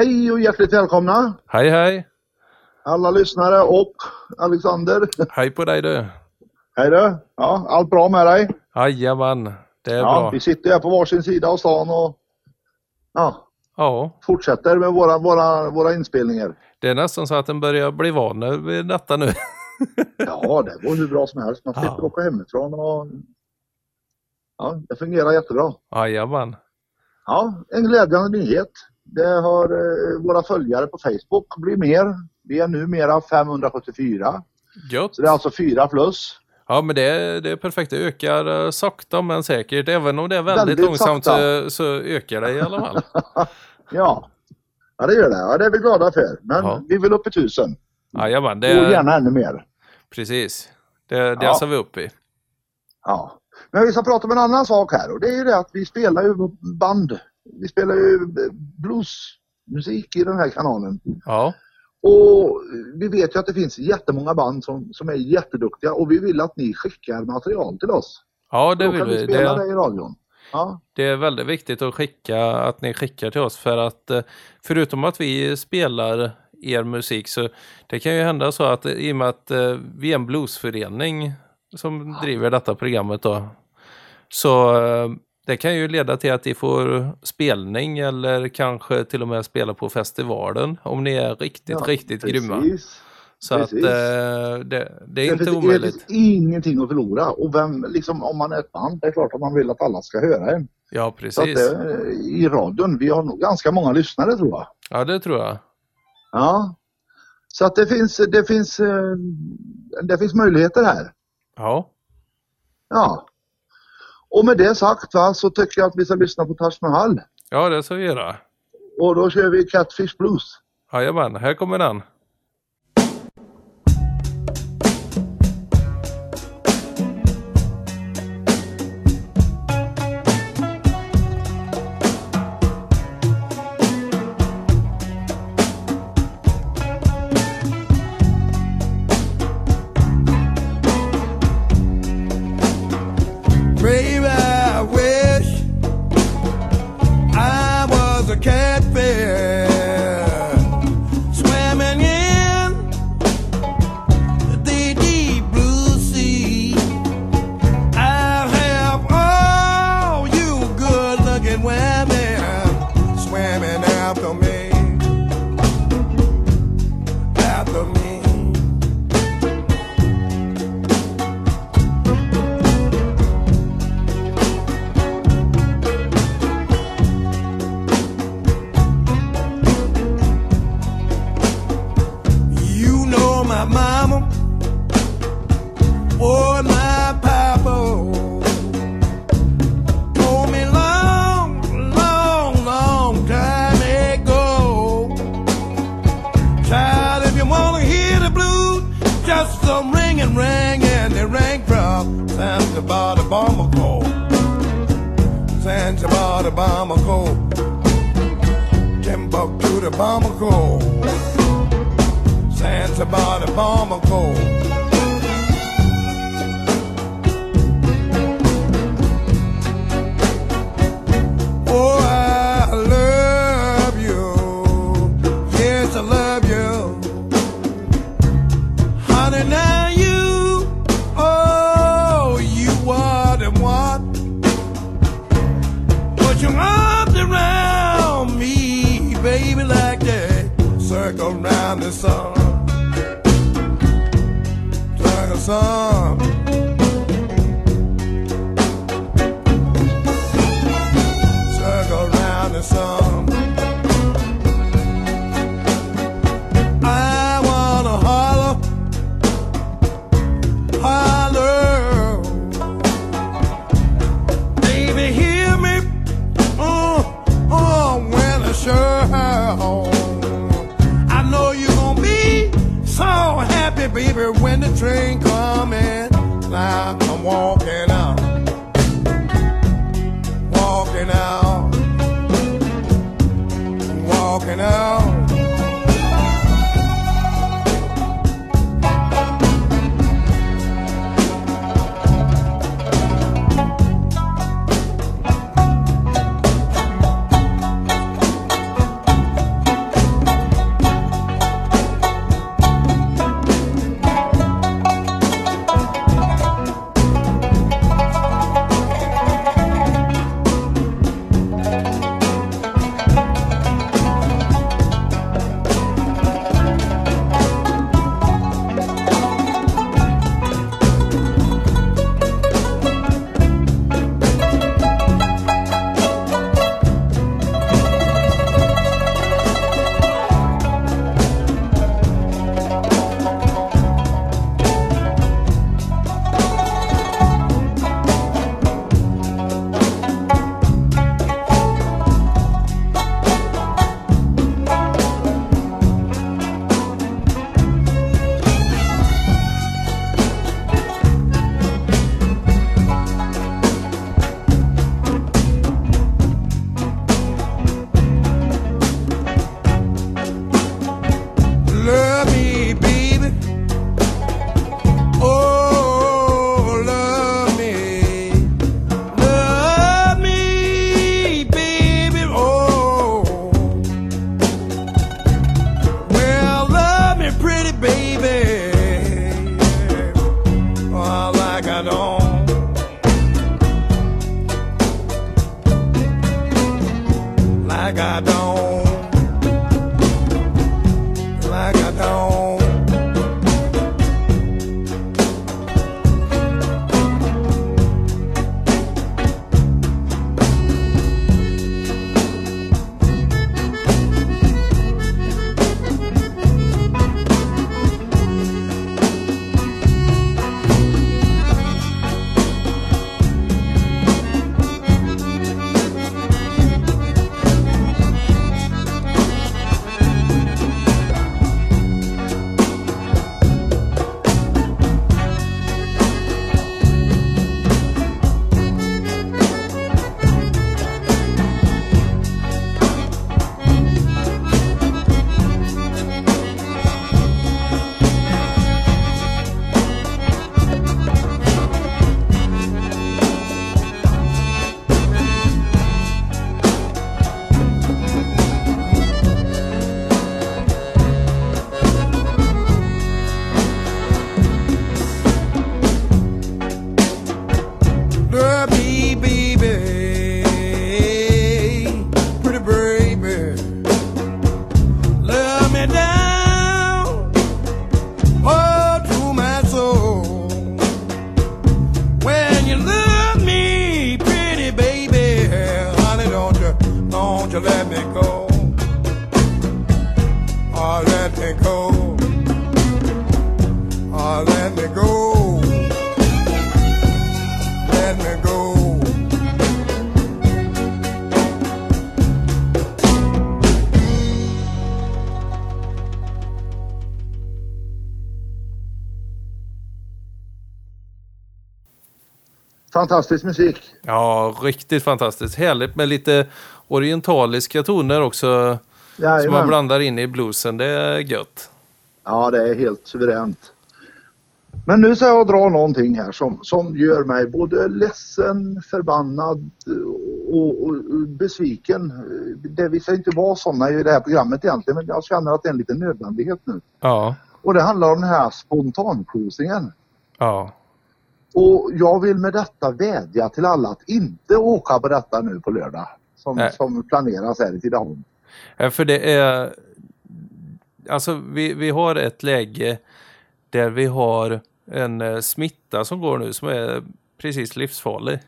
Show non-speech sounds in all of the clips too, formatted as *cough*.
Hej och hjärtligt välkomna Hej hej! alla lyssnare och Alexander. Hej på dig du! Hej du! Ja, allt bra med dig? Jajamän, det är Ja, bra. vi sitter här på varsin sida av stan och ja, Ja, fortsätter med våra, våra, våra inspelningar. det är nästan så att den börjar bli van vid detta nu. *laughs* Ja, det går hur bra som helst. Man slipper Ja. åka hemifrån och ja, det fungerar jättebra. Jajamän. Ja, en glädjande nyhet. Det har eh, våra följare på Facebook blivit mer. Vi är numera 574. Gött. Så det är alltså fyra plus. Ja men det det är perfekt, det ökar eh, sakta men säkert. Även om det är väldigt, Väldigt långsamt sakta. så, så ökar det i alla fall. *laughs* Ja. ja, det gör det. Ja, det är vi glada för. Men Ja. vi vill upp i tusen. Jajamän, det Och är, gärna ännu mer. precis. Det, det Ja. vi upp i. Ja. Men vi ska prata om en annan sak här och det är ju det att vi spelar ju band. Vi spelar ju bluesmusik i den här kanalen. Ja, Och vi vet ju att det finns jättemånga band som, som är jätteduktiga och vi vill att ni skickar material till oss. ja det Då vill kan vi vi. spela Det, det i radion. Ja, det är väldigt viktigt att skicka, att ni skickar till oss för att eh, förutom att vi spelar er musik så det kan ju hända så att eh, i och med att eh, vi är en bluesförening som driver detta programmet då så det kan ju leda till att ni får spelning eller kanske till och med spela på festivalen om ni är riktigt, ja, riktigt grymma. precis. Så att precis. eh, det, det är inte finns, omöjligt. Det finns ingenting att förlora och vem, liksom, om man är ett band, det är klart att man vill att alla ska höra en. Ja, Så att precis. det, I radion, vi har nog ganska många lyssnare tror jag. Ja, det tror jag. Ja. Så att det finns, det finns, eh, det finns möjligheter här. Ja, Ja. Och med det sagt va, så tycker jag att vi ska lyssna på Taj Mahal. ja det ska vi göra. Och då kör vi Catfish Blues. Jajamän, här kommer den. about a bomber call. Sands about. Timbuktu the bomber call. Sands. Oh. song. You let me go. Fantastisk musik. Ja, riktigt fantastiskt. Härligt med lite orientaliska toner också. Som man Jajamän. blandar in i bluesen. Det är gött. Ja, det är helt suveränt. Men nu ska jag dra någonting här som, som gör mig både ledsen, förbannad och, och besviken. Det sig inte vara sådana i det här programmet egentligen men jag känner att det är en liten nödvändighet nu. Ja, Och det handlar om den här spontancruisingen. ja. Och jag vill med detta vädja till alla att inte åka på detta nu på lördag. Som, Nej. som planeras här i Tidaholm. För det är... Alltså, vi, vi har ett läge där vi har en eh, smitta som går nu som är precis livsfarlig.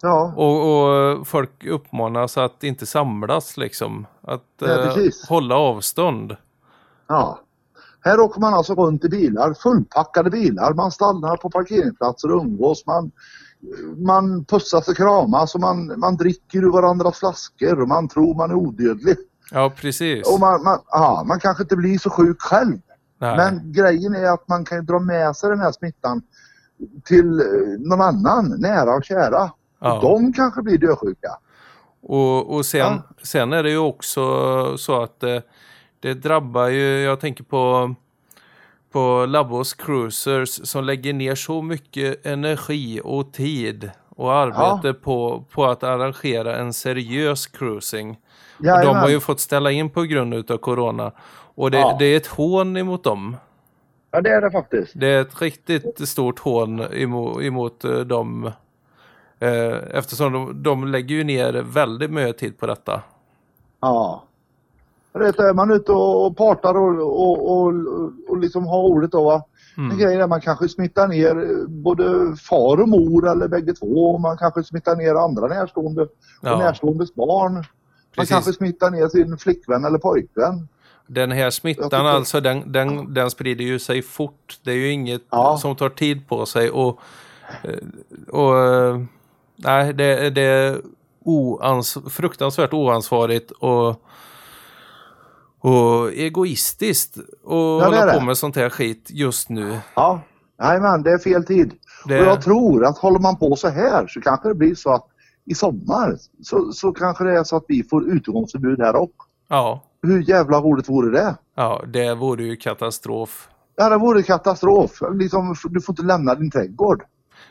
Ja, Och, och folk uppmanas att inte samlas liksom. Att Ja, eh, hålla avstånd. ja. Här åker man alltså runt i bilar, fullpackade bilar. Man stannar på parkeringsplatser och umgås. Man, man pussas och kramas och man, man dricker ur varandras flaskor och man tror man är odödlig. Ja, precis. Och man, man, ja, man kanske inte blir så sjuk själv. Nej. Men grejen är att man kan ju dra med sig den här smittan till eh, någon annan, nära och kära. Ja. Och de kanske blir dödsjuka. Och, och sen, Ja. sen är det ju också så att det, drabbar ju, jag tänker på, på Labbos Cruisers som lägger ner så mycket energi och tid och arbete på, på att arrangera en seriös cruising. Och de har ju fått ställa in på grund av corona. Och det, Ja. det är ett hån emot dem. Ja, det är det faktiskt. Det är ett riktigt stort hån emot, emot eh, dem. Eh, eftersom de, de lägger ju ner väldigt mycket tid på detta. Ja. Vet, är man ute och partar och, och, och, och liksom har ordet då va. Mm. Grejen är man kanske smittar ner eh, både far och mor eller bägge två. Och man kanske smittar ner andra närstående och Ja. närståendes barn. Man Precis. kanske smittar ner sin flickvän eller pojkvän. Den här smittan tycker- alltså, den, den, den sprider ju sig fort. Det är ju inget Ja. som tar tid på sig. Och, eh, och eh, nej, det, det är oans, fruktansvärt oansvarigt och, och egoistiskt att är hålla på med sånt här skit just nu. Ja, nej men det är fel tid. Det- Och jag tror att håller man på så här så kanske det blir så att i sommar så, så kanske det är så att vi får utegångsförbud här också. Ja, Hur jävla roligt vore det? ja, det vore ju katastrof. Ja, det vore katastrof. Liksom, du får inte lämna din trädgård.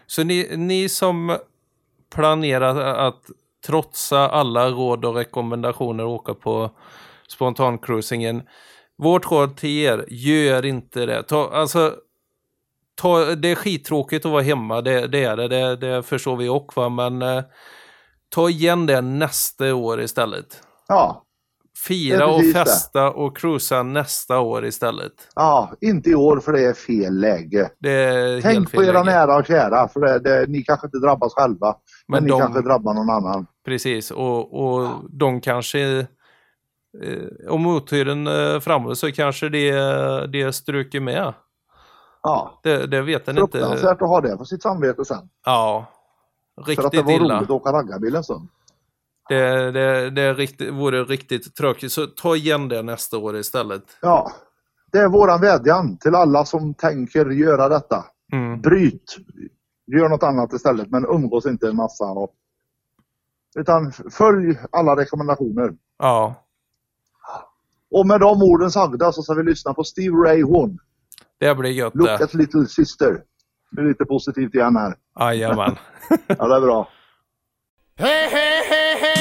Så ni, ni som planerar att trotsa alla råd och rekommendationer och åka på spontancruisingen. Vårt råd till er, gör inte det. Ta, alltså, ta, det är skittråkigt att vara hemma, det, det är det, det, det förstår vi också. va, Men eh, ta igen det nästa år istället. Ja, Fira och precis det. festa och cruisa nästa år istället. Ja, inte i år för det är fel läge. Det är Tänk på era läge. nära och kära för det, det, ni kanske inte drabbas själva. Men, Men ni de- kanske drabbar någon annan. Precis, och, och de kanske... Eh, om oturen eh, framme så kanske det, det stryker med. Ja, Det, det vet en inte. fruktansvärt att ha det på sitt samvete sen. Ja. För att det Riktigt var illa. roligt att åka raggarbil en stund. Det, det, det riktigt, vore riktigt tråkigt. Så ta igen det nästa år istället. Ja, det är våran vädjan till alla som tänker göra detta. Mm. Bryt! Gör något annat istället men umgås inte en massa. Och, utan följ alla rekommendationer. Ja, Och med de orden sagda så ska vi lyssna på Steve Ray Vaughan. det blir gött Look det. at little sister. Det är lite positivt igen här. Jajamän. *laughs* Ja, det är bra. Hey, hey, hey, hey,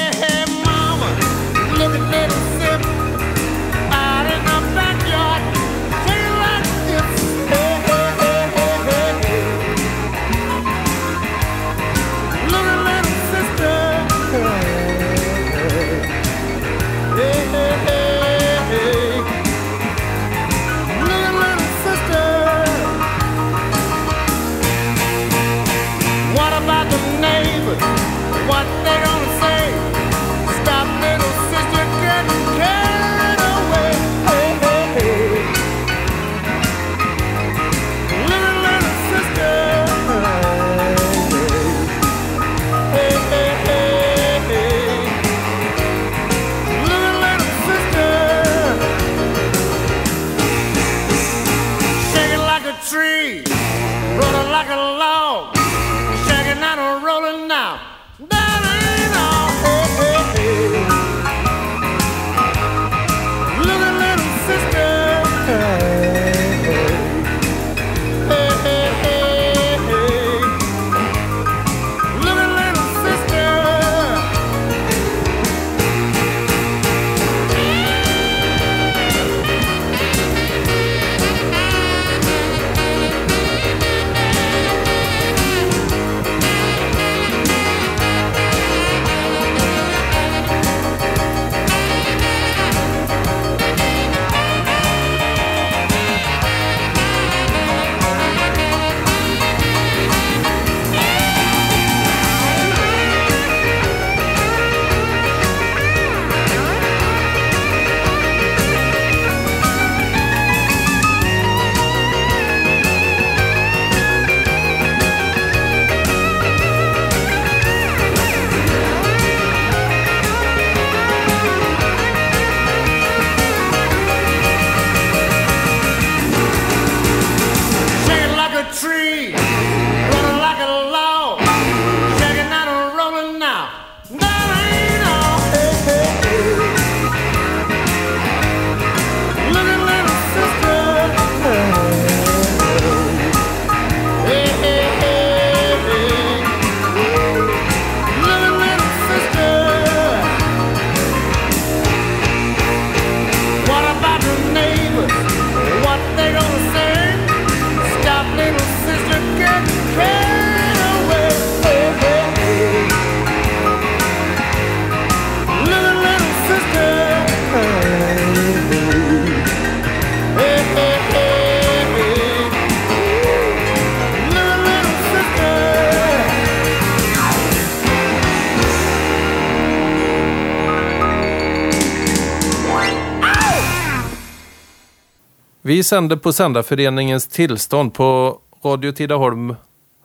Vi sänder på Sändarföreningens tillstånd på Radio Tidaholm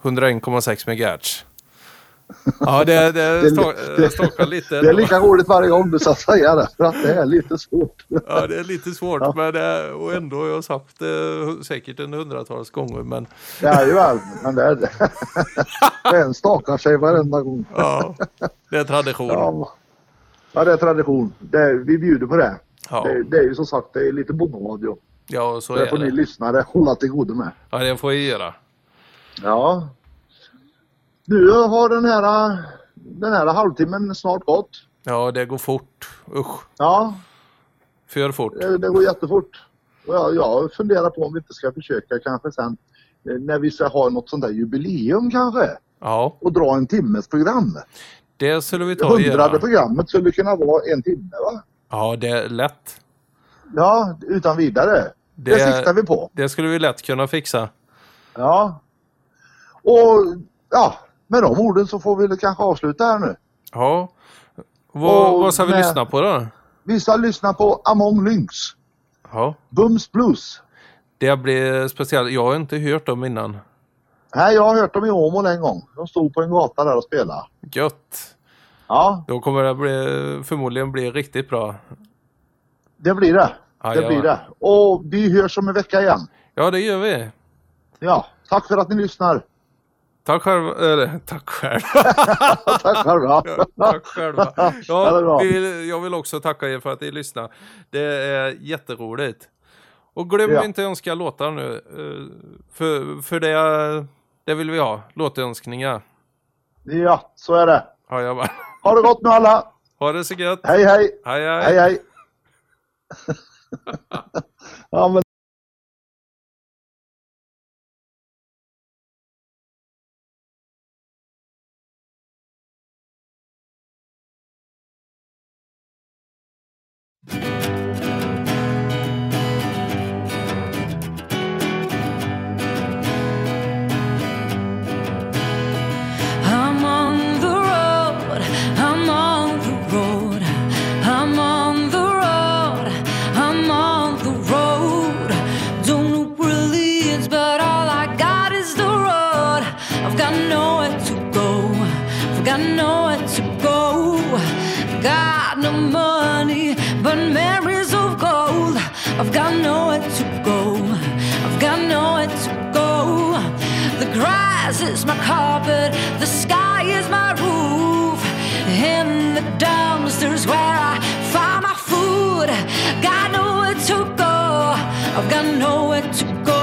101,6 MHz. Ja, det, det, det- lite. Det är lika roligt varje gång du ska säga det. För att det är lite svårt. Ja, det är lite svårt, Ja. men det, och ändå har jag sagt det säkert en hundratals gånger. Men Jajamän, men det är det. *laughs* Den stakar sig varenda gång. ja, det är tradition. Ja, ja det är tradition. Det vi bjuder på det. Ja, Det, det är ju som sagt det är lite bondradio. Ja så Det är får ni det. lyssnare hålla till godo med. Ja, det får jag göra. Ja. Nu har den här, den här halvtimmen snart gått. Ja, det går fort. Usch, Ja, för fort. det, det går jättefort. Och jag, jag funderar på om vi inte ska försöka kanske sen eh, när vi ska ha något sånt där jubileum kanske. Ja, Och dra en timmes program. det skulle vi Det ta och hundrade göra. programmet skulle kunna vara en timme va? Ja, det är lätt. Ja, utan vidare. Det, Det- siktar vi på. Det skulle vi lätt kunna fixa. Ja. Och ja, med de orden så får vi kanske avsluta här nu. Ja. Vad, vad ska vi lyssna på då? Vi ska lyssna på Among Lynx. Ja. Bums Blues. Det blir speciellt. Jag har inte hört dem innan. Nej, jag har hört dem i Åmål en gång. De stod på en gata där och spelade. Gött. Ja, Då kommer det bli, förmodligen bli riktigt bra. det blir det. Ja, Det ja. blir det. Och vi hörs om en vecka igen. Ja, det gör vi. Ja, tack för att ni lyssnar. Tack själv. Eller, tack själv. Tack *laughs* själva. tack själva. Ja. Ja, vill, jag vill också tacka er för att ni lyssnar. Det är jätteroligt. Och glöm Ja. inte önska låtar nu. eh, För, för det, det vill vi ha. Låtönskningar. Ja, så är det. Ja, jag bara. Ha det gott nu alla. Ha det så gött. Hej, hej. Hej, hej. Hej, hej. Ja, men I've got nowhere to go, I've got nowhere to go. The grass is my carpet, the sky is my roof. In the dumpsters where I find my food. Got nowhere to go, I've got nowhere to go.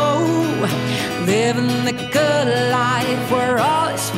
Living the good life where all is